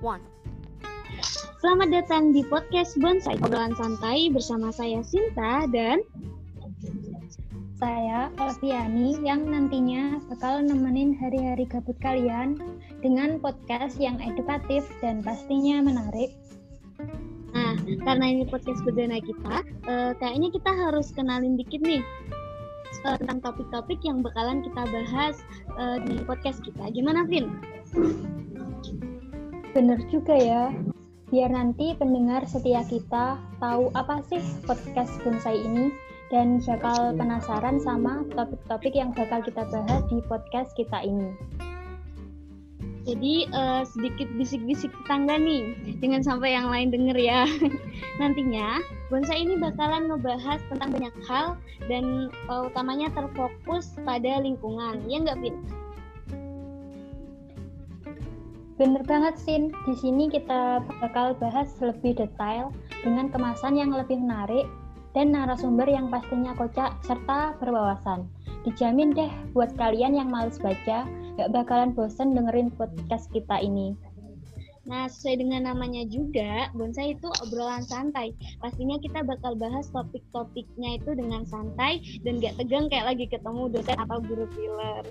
one. Selamat datang di podcast Bonsai obrolan santai bersama saya Sinta dan saya Alfiani yang nantinya bakal nemenin hari-hari gabut kalian dengan podcast yang edukatif dan pastinya menarik. Nah, karena ini podcast perdana kita, eh, kayaknya kita harus kenalin dikit nih eh, tentang topik-topik yang bakalan kita bahas eh, di podcast kita. Gimana, Vin? Bener juga ya, biar nanti pendengar setia kita tahu apa sih podcast bonsai ini dan bakal penasaran sama topik-topik yang bakal kita bahas di podcast kita ini. Jadi uh, sedikit bisik-bisik tetangga nih, jangan sampai yang lain denger ya. Nantinya bonsai ini bakalan ngebahas tentang banyak hal dan uh, utamanya terfokus pada lingkungan, ya nggak Vin? Bener banget, Sin. Di sini kita bakal bahas lebih detail dengan kemasan yang lebih menarik dan narasumber yang pastinya kocak serta berwawasan. Dijamin deh buat kalian yang males baca, gak bakalan bosen dengerin podcast kita ini. Nah, sesuai dengan namanya juga, bonsai itu obrolan santai. Pastinya kita bakal bahas topik-topiknya itu dengan santai dan gak tegang kayak lagi ketemu dosen atau guru filler.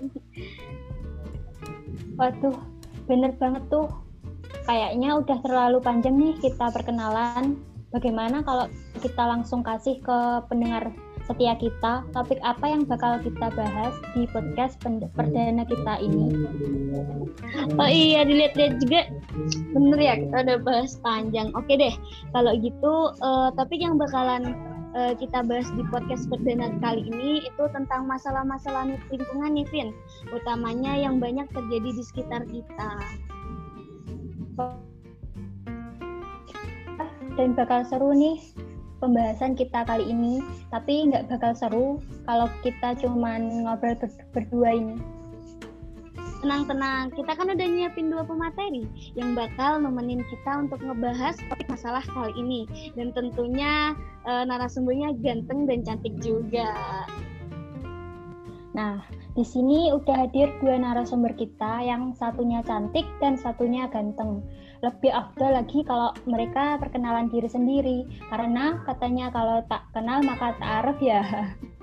Waduh, bener banget tuh. Kayaknya udah terlalu panjang nih kita perkenalan. Bagaimana kalau kita langsung kasih ke pendengar setia kita topik apa yang bakal kita bahas di podcast perdana kita ini. Oh iya, dilihat-lihat juga bener ya kita udah bahas panjang. Oke deh, kalau gitu uh, topik yang bakalan uh, kita bahas di podcast perdana kali ini itu tentang masalah-masalah lingkungan nih, Vin. Utamanya yang banyak terjadi di sekitar kita. dan bakal seru nih pembahasan kita kali ini. Tapi nggak bakal seru kalau kita cuman ngobrol ber berdua ini. Tenang-tenang, kita kan udah nyiapin dua pemateri yang bakal nemenin kita untuk ngebahas topik masalah kali ini. Dan tentunya e, narasumbernya ganteng dan cantik juga. Nah, di sini udah hadir dua narasumber kita yang satunya cantik dan satunya ganteng lebih afdal lagi kalau mereka perkenalan diri sendiri karena katanya kalau tak kenal maka tak arif ya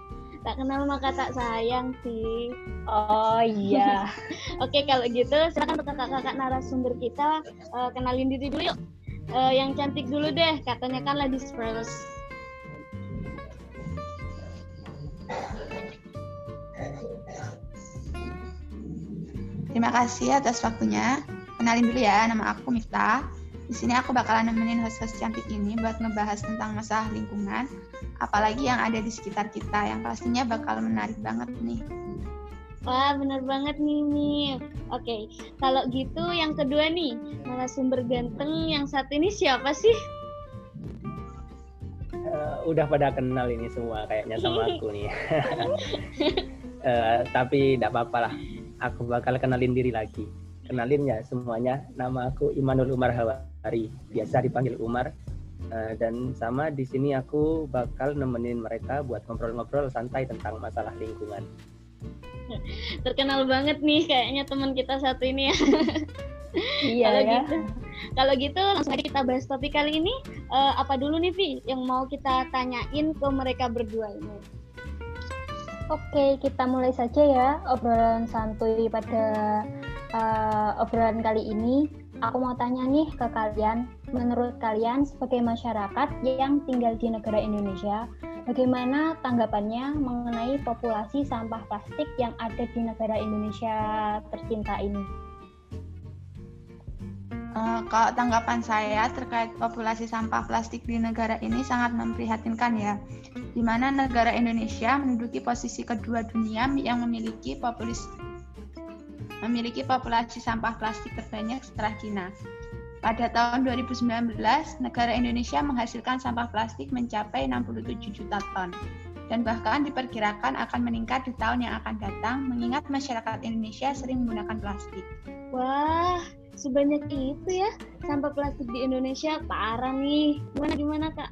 tak kenal maka tak sayang sih oh iya oke kalau gitu silakan untuk kakak-kakak narasumber kita uh, kenalin diri dulu yuk uh, yang cantik dulu deh katanya kan ladies first Terima kasih atas waktunya. Kenalin dulu ya, nama aku Miftah. Di sini aku bakalan nemenin host-host cantik ini buat ngebahas tentang masalah lingkungan, apalagi yang ada di sekitar kita, yang pastinya bakal menarik banget nih. Wah, bener banget nih, Mif. Oke, kalau gitu yang kedua nih, narasumber ganteng yang satu ini siapa sih? Uh, udah pada kenal ini semua kayaknya sama aku nih. uh, tapi tidak apa-apa lah, aku bakal kenalin diri lagi kenalin ya semuanya. Nama aku Imanul Umar Hawari, biasa dipanggil Umar. Uh, dan sama di sini aku bakal nemenin mereka buat ngobrol-ngobrol santai tentang masalah lingkungan. Terkenal banget nih kayaknya teman kita satu ini ya. Iya kalau ya. gitu, kalau gitu langsung aja kita bahas topik kali ini. Uh, apa dulu nih Vi yang mau kita tanyain ke mereka berdua ini? Oke, kita mulai saja ya obrolan santuy pada uh, obrolan kali ini, aku mau tanya nih ke kalian, menurut kalian sebagai masyarakat yang tinggal di negara Indonesia, bagaimana tanggapannya mengenai populasi sampah plastik yang ada di negara Indonesia tercinta ini? Uh, kalau tanggapan saya terkait populasi sampah plastik di negara ini sangat memprihatinkan ya, di mana negara Indonesia menduduki posisi kedua dunia yang memiliki populasi memiliki populasi sampah plastik terbanyak setelah Cina. Pada tahun 2019, negara Indonesia menghasilkan sampah plastik mencapai 67 juta ton dan bahkan diperkirakan akan meningkat di tahun yang akan datang mengingat masyarakat Indonesia sering menggunakan plastik. Wah, sebanyak itu ya sampah plastik di Indonesia parah nih. Gimana gimana kak?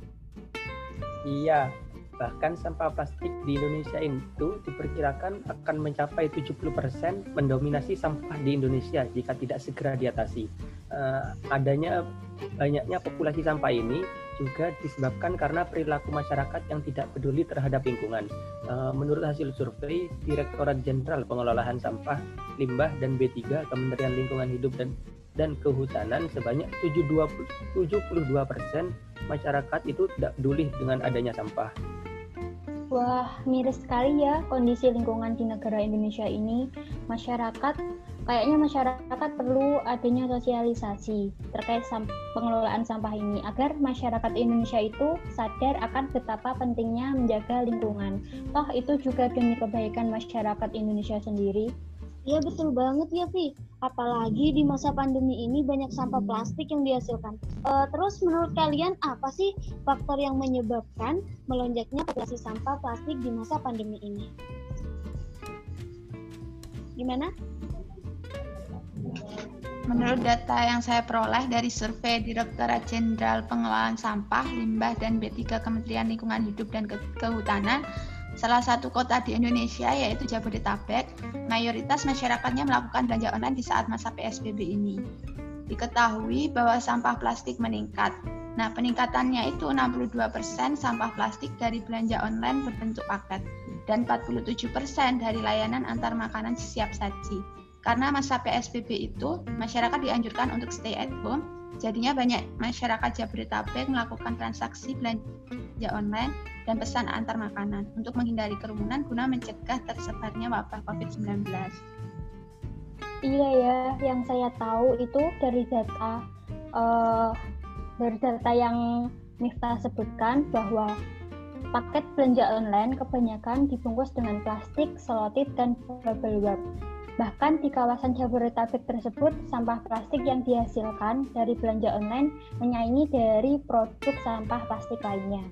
Iya, Bahkan sampah plastik di Indonesia itu diperkirakan akan mencapai 70% mendominasi sampah di Indonesia jika tidak segera diatasi. Uh, adanya banyaknya populasi sampah ini juga disebabkan karena perilaku masyarakat yang tidak peduli terhadap lingkungan. Uh, menurut hasil survei Direktorat Jenderal Pengelolaan Sampah, Limbah dan B3 Kementerian Lingkungan Hidup dan dan Kehutanan sebanyak 72 persen masyarakat itu tidak peduli dengan adanya sampah. Wah, miris sekali ya kondisi lingkungan di negara Indonesia ini. Masyarakat, kayaknya masyarakat perlu adanya sosialisasi terkait sam pengelolaan sampah ini agar masyarakat Indonesia itu sadar akan betapa pentingnya menjaga lingkungan. Toh itu juga demi kebaikan masyarakat Indonesia sendiri. Iya betul banget ya Vi. Apalagi di masa pandemi ini banyak sampah plastik yang dihasilkan. Uh, terus menurut kalian apa sih faktor yang menyebabkan melonjaknya populasi sampah plastik di masa pandemi ini? Gimana? Menurut data yang saya peroleh dari survei Direktorat Jenderal Pengelolaan Sampah, Limbah, dan B3 Kementerian Lingkungan Hidup dan Kehutanan, Salah satu kota di Indonesia yaitu Jabodetabek, mayoritas masyarakatnya melakukan belanja online di saat masa PSBB ini. Diketahui bahwa sampah plastik meningkat. Nah, peningkatannya itu 62% sampah plastik dari belanja online berbentuk paket dan 47% dari layanan antar makanan siap saji. Karena masa PSBB itu, masyarakat dianjurkan untuk stay at home Jadinya banyak masyarakat Jabodetabek melakukan transaksi belanja online dan pesan antar makanan untuk menghindari kerumunan guna mencegah tersebarnya wabah COVID-19. Iya ya, yang saya tahu itu dari data uh, dari data yang Miftah sebutkan bahwa paket belanja online kebanyakan dibungkus dengan plastik, selotip, dan bubble wrap. Bahkan di kawasan Jabodetabek tersebut, sampah plastik yang dihasilkan dari belanja online menyaingi dari produk sampah plastik lainnya.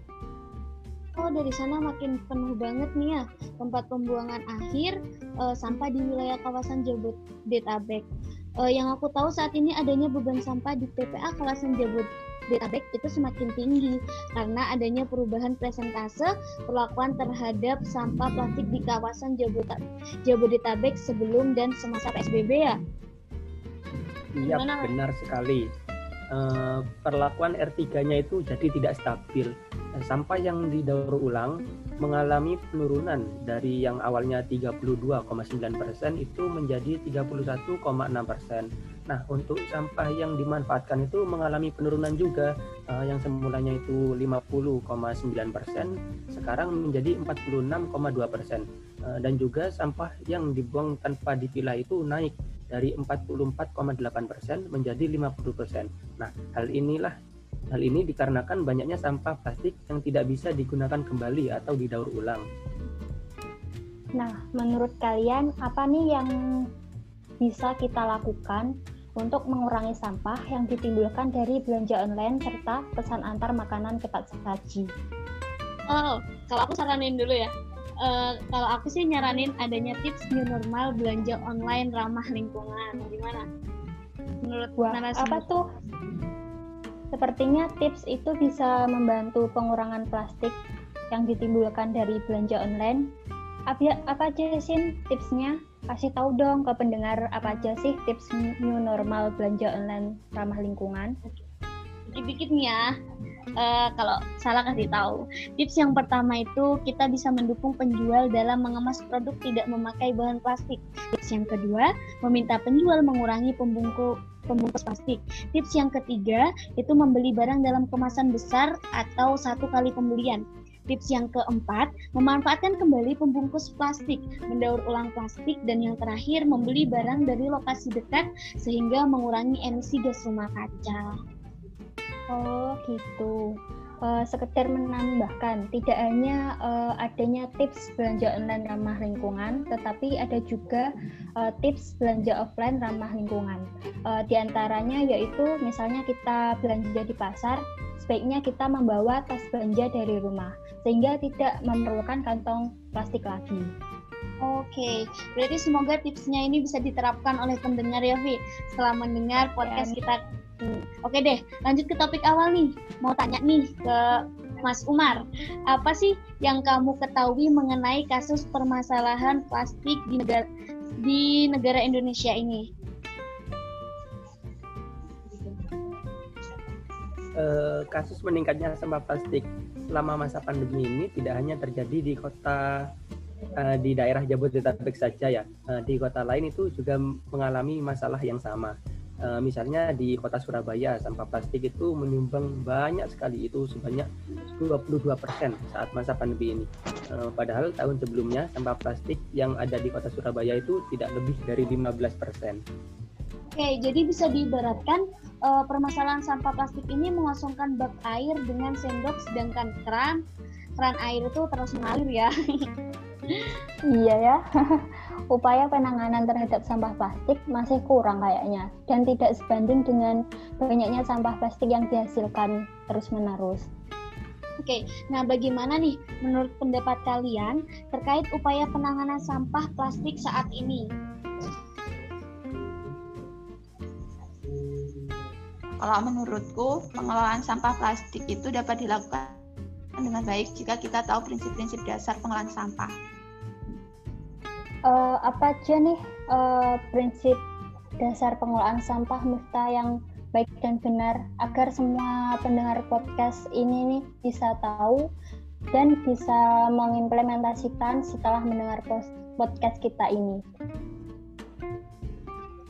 Oh, dari sana makin penuh banget nih ya tempat pembuangan akhir e, sampah di wilayah kawasan Jabodetabek. E, yang aku tahu saat ini adanya beban sampah di TPA kawasan Jabodetabek Jabodetabek itu semakin tinggi karena adanya perubahan presentase perlakuan terhadap sampah plastik di kawasan Jabodetabek sebelum dan semasa PSBB ya. Iya, benar sekali. Uh, perlakuan R3-nya itu jadi tidak stabil. Sampah yang didaur ulang mengalami penurunan dari yang awalnya 32,9 persen itu menjadi 31,6 persen. Nah, untuk sampah yang dimanfaatkan itu mengalami penurunan juga uh, yang semulanya itu 50,9 persen, sekarang menjadi 46,2 persen. Uh, dan juga sampah yang dibuang tanpa dipilah itu naik dari 44,8 persen menjadi 50 persen. Nah, hal inilah hal ini dikarenakan banyaknya sampah plastik yang tidak bisa digunakan kembali atau didaur ulang. Nah, menurut kalian apa nih yang bisa kita lakukan untuk mengurangi sampah yang ditimbulkan dari belanja online serta pesan antar makanan cepat saji. Oh, kalau aku saranin dulu ya. Uh, kalau aku sih nyaranin adanya tips new normal belanja online ramah lingkungan. Gimana? Menurut Wah, apa tuh? Sepertinya tips itu bisa membantu pengurangan plastik yang ditimbulkan dari belanja online. Apa, apa aja sih tipsnya? kasih tahu dong ke pendengar apa aja sih tips new normal belanja online ramah lingkungan? Dikit-dikit nih ya. Uh, kalau salah kasih tahu. Tips yang pertama itu kita bisa mendukung penjual dalam mengemas produk tidak memakai bahan plastik. Tips yang kedua, meminta penjual mengurangi pembungkus pembungkus plastik. Tips yang ketiga itu membeli barang dalam kemasan besar atau satu kali pembelian. Tips yang keempat, memanfaatkan kembali pembungkus plastik, mendaur ulang plastik, dan yang terakhir, membeli barang dari lokasi dekat sehingga mengurangi emisi gas rumah kaca. Oh gitu. Uh, sekedar menambahkan, tidak hanya uh, adanya tips belanja online ramah lingkungan, tetapi ada juga uh, tips belanja offline ramah lingkungan. Uh, di antaranya yaitu misalnya kita belanja di pasar, sebaiknya kita membawa tas belanja dari rumah sehingga tidak memerlukan kantong plastik lagi. Oke, berarti semoga tipsnya ini bisa diterapkan oleh pendengar ya, Vi, setelah mendengar podcast ya. kita. Oke deh, lanjut ke topik awal nih. Mau tanya nih ke Mas Umar, apa sih yang kamu ketahui mengenai kasus permasalahan plastik di negara di negara Indonesia ini? Uh, kasus meningkatnya sampah plastik selama masa pandemi ini tidak hanya terjadi di kota uh, di daerah Jabodetabek saja ya, uh, di kota lain itu juga mengalami masalah yang sama. Uh, misalnya di kota Surabaya sampah plastik itu menyumbang banyak sekali itu sebanyak 22% saat masa pandemi ini. Uh, padahal tahun sebelumnya sampah plastik yang ada di kota Surabaya itu tidak lebih dari 15%. Oke, jadi bisa diibaratkan uh, permasalahan sampah plastik ini mengosongkan bak air dengan sendok sedangkan keran keran air itu terus mengalir ya. iya ya. upaya penanganan terhadap sampah plastik masih kurang kayaknya dan tidak sebanding dengan banyaknya sampah plastik yang dihasilkan terus-menerus. Oke, nah bagaimana nih menurut pendapat kalian terkait upaya penanganan sampah plastik saat ini? Kalau menurutku, pengelolaan sampah plastik itu dapat dilakukan dengan baik jika kita tahu prinsip-prinsip dasar pengelolaan sampah uh, apa aja nih uh, prinsip dasar pengelolaan sampah Mifta yang baik dan benar agar semua pendengar podcast ini nih bisa tahu dan bisa mengimplementasikan setelah mendengar podcast kita ini.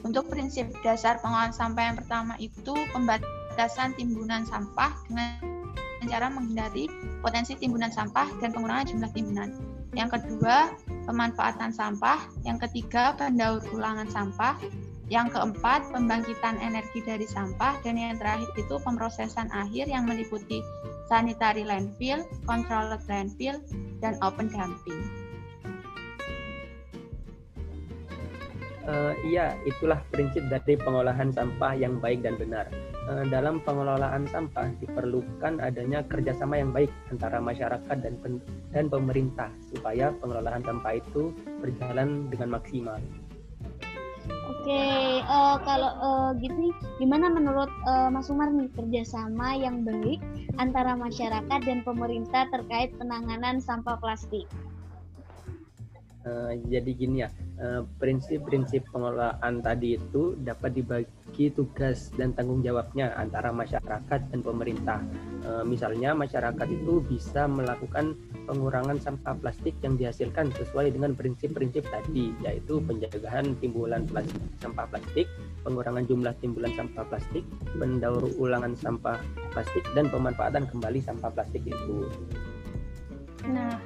Untuk prinsip dasar pengelolaan sampah yang pertama itu pembatasan timbunan sampah dengan cara menghindari potensi timbunan sampah dan pengurangan jumlah timbunan. Yang kedua, pemanfaatan sampah, yang ketiga pendaur ulangan sampah, yang keempat pembangkitan energi dari sampah, dan yang terakhir itu pemrosesan akhir yang meliputi sanitary landfill, controlled landfill, dan open dumping. Uh, iya, itulah prinsip dari pengolahan sampah yang baik dan benar. Uh, dalam pengelolaan sampah diperlukan adanya kerjasama yang baik antara masyarakat dan pen dan pemerintah supaya pengelolaan sampah itu berjalan dengan maksimal. Oke, uh, kalau uh, gitu, gimana menurut uh, Mas Umar nih kerjasama yang baik antara masyarakat dan pemerintah terkait penanganan sampah plastik? Uh, jadi gini ya, Eh, prinsip-prinsip pengelolaan tadi itu dapat dibagi tugas dan tanggung jawabnya antara masyarakat dan pemerintah. E, misalnya masyarakat itu bisa melakukan pengurangan sampah plastik yang dihasilkan sesuai dengan prinsip-prinsip tadi, yaitu penjagaan timbulan plastik, sampah plastik, pengurangan jumlah timbulan sampah plastik, pendaur ulangan sampah plastik, dan pemanfaatan kembali sampah plastik itu. Nah,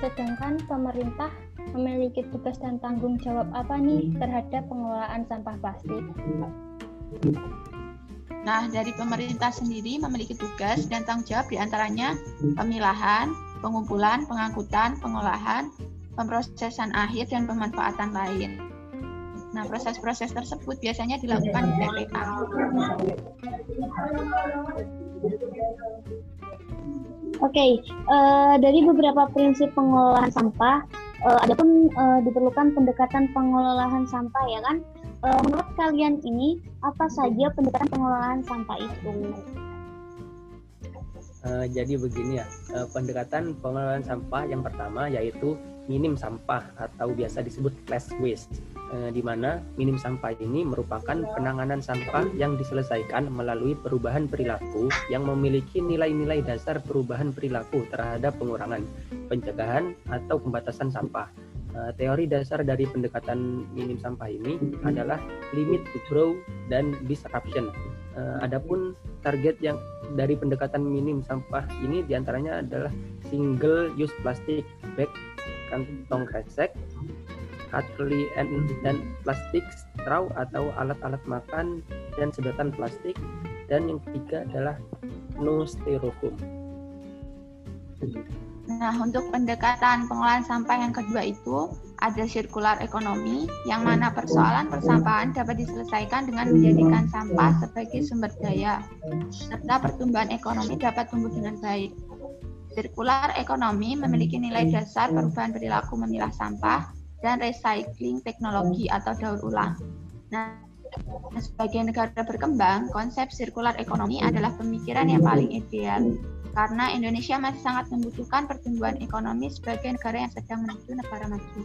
sedangkan pemerintah memiliki tugas dan tanggung jawab apa nih terhadap pengelolaan sampah plastik? Nah, dari pemerintah sendiri memiliki tugas dan tanggung jawab di antaranya pemilahan, pengumpulan, pengangkutan, pengolahan, pemrosesan akhir, dan pemanfaatan lain. Nah, proses-proses tersebut biasanya dilakukan di TPA. Oke, okay, uh, eh, dari beberapa prinsip pengelolaan sampah, uh, adapun uh, diperlukan pendekatan pengelolaan sampah ya kan. Uh, menurut kalian ini apa saja pendekatan pengelolaan sampah itu? Uh, jadi begini ya, uh, pendekatan pengelolaan sampah yang pertama yaitu minim sampah atau biasa disebut less waste eh, di mana minim sampah ini merupakan penanganan sampah yang diselesaikan melalui perubahan perilaku yang memiliki nilai-nilai dasar perubahan perilaku terhadap pengurangan, pencegahan, atau pembatasan sampah. Eh, teori dasar dari pendekatan minim sampah ini adalah limit to grow dan disruption. Eh, adapun target yang dari pendekatan minim sampah ini di antaranya adalah single use plastic bag kantong kresek cutlery and dan plastik straw atau alat-alat makan dan sedotan plastik dan yang ketiga adalah no styrofoam. Nah, untuk pendekatan pengelolaan sampah yang kedua itu ada sirkular ekonomi yang mana persoalan persampahan dapat diselesaikan dengan menjadikan sampah sebagai sumber daya serta pertumbuhan ekonomi dapat tumbuh dengan baik. Sirkular ekonomi memiliki nilai dasar perubahan perilaku memilah sampah dan recycling teknologi atau daur ulang. Nah, sebagai negara berkembang, konsep sirkular ekonomi adalah pemikiran yang paling ideal. karena Indonesia masih sangat membutuhkan pertumbuhan ekonomi sebagai negara yang sedang menuju negara maju.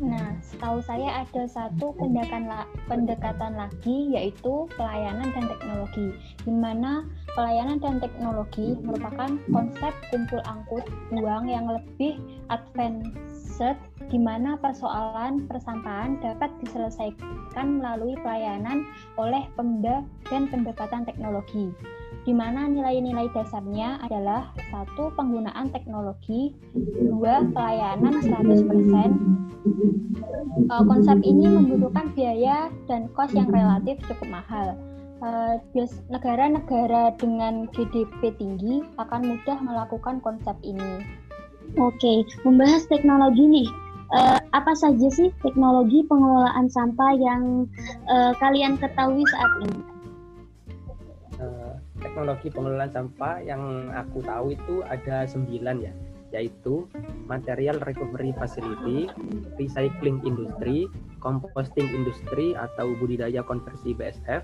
Nah, setahu saya ada satu pendekatan, la pendekatan lagi yaitu pelayanan dan teknologi, di mana pelayanan dan teknologi merupakan konsep kumpul angkut uang yang lebih advanced, di mana persoalan persampahan dapat diselesaikan melalui pelayanan oleh pemda dan pendekatan teknologi di mana nilai-nilai dasarnya adalah satu penggunaan teknologi, dua pelayanan 100%. Uh, konsep ini membutuhkan biaya dan kos yang relatif cukup mahal. Uh, negara-negara dengan GDP tinggi akan mudah melakukan konsep ini. Oke, membahas teknologi nih. Uh, apa saja sih teknologi pengelolaan sampah yang uh, kalian ketahui saat ini? teknologi pengelolaan sampah yang aku tahu itu ada sembilan ya yaitu material recovery facility, recycling industry, composting industry atau budidaya konversi BSF,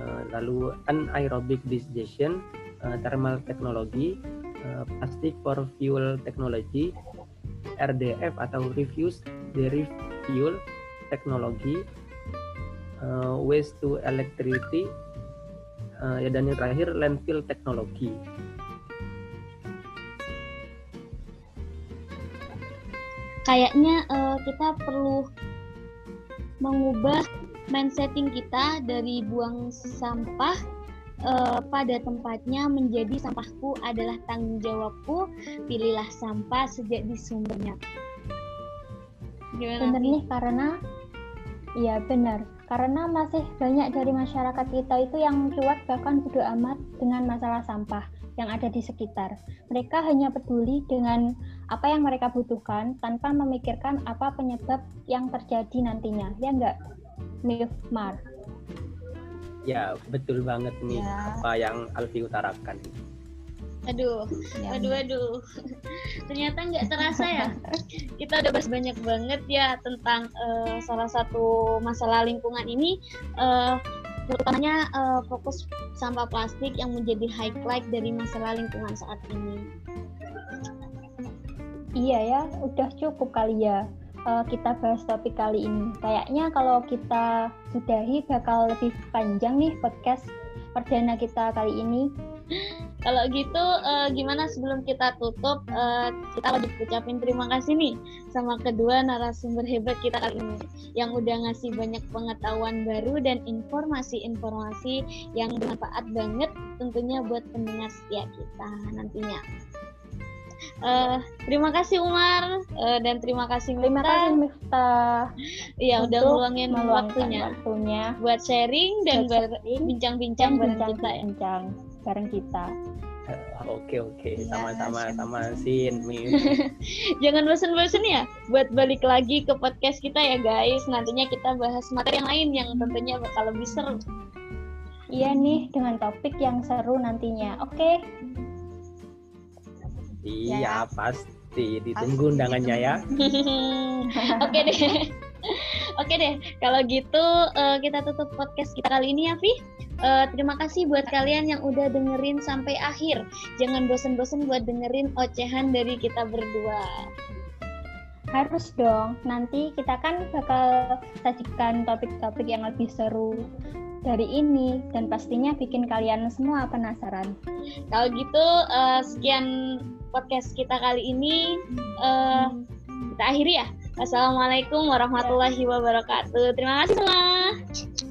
eh, lalu anaerobic digestion, eh, thermal technology, eh, plastic for fuel technology, RDF atau refuse derived fuel technology, waste to electricity ya dan yang terakhir landfill teknologi kayaknya uh, kita perlu mengubah mindsetting kita dari buang sampah uh, pada tempatnya menjadi sampahku adalah tanggung jawabku. Pilihlah sampah sejak di sumbernya. Benar nih karena iya benar karena masih banyak dari masyarakat kita itu yang cuek bahkan bodo amat dengan masalah sampah yang ada di sekitar. Mereka hanya peduli dengan apa yang mereka butuhkan tanpa memikirkan apa penyebab yang terjadi nantinya. Ya enggak, Mar? Ya, betul banget nih ya. apa yang Alfi utarakan. Aduh, ya. aduh, aduh. Ternyata nggak terasa ya. Kita udah bahas banyak banget ya tentang uh, salah satu masalah lingkungan ini. Uh, terutamanya uh, fokus sampah plastik yang menjadi highlight dari masalah lingkungan saat ini. Iya ya, udah cukup kali ya uh, kita bahas topik kali ini. Kayaknya kalau kita sudahi bakal lebih panjang nih podcast perdana kita kali ini. Kalau gitu uh, gimana sebelum kita tutup uh, kita lagi ucapin terima kasih nih sama kedua narasumber hebat kita kali ini yang udah ngasih banyak pengetahuan baru dan informasi-informasi yang bermanfaat banget tentunya buat pendengar setia kita nantinya. Uh, terima kasih Umar uh, dan terima kasih Miftah. Terima kasih Miftah. Iya udah meluangin waktunya. waktunya buat sharing dan bincang-bincang bareng kita ya. Bincang bareng kita. Oke oke, iya, sama-sama sama Sin. Jangan bosan-bosan ya buat balik lagi ke podcast kita ya guys. Nantinya kita bahas materi yang lain yang tentunya bakal lebih seru. Iya nih dengan topik yang seru nantinya. Oke. Iya ya. pasti ditunggu pasti undangannya ya. Oke deh. Oke deh, kalau gitu uh, kita tutup podcast kita kali ini ya, Vi. Uh, terima kasih buat kalian yang udah dengerin sampai akhir. Jangan bosen-bosen buat dengerin ocehan dari kita berdua. Harus dong. Nanti kita kan bakal sajikan topik-topik yang lebih seru dari ini dan pastinya bikin kalian semua penasaran. Kalau gitu uh, sekian podcast kita kali ini uh, kita akhiri ya. Assalamualaikum warahmatullahi wabarakatuh. Terima kasih semua.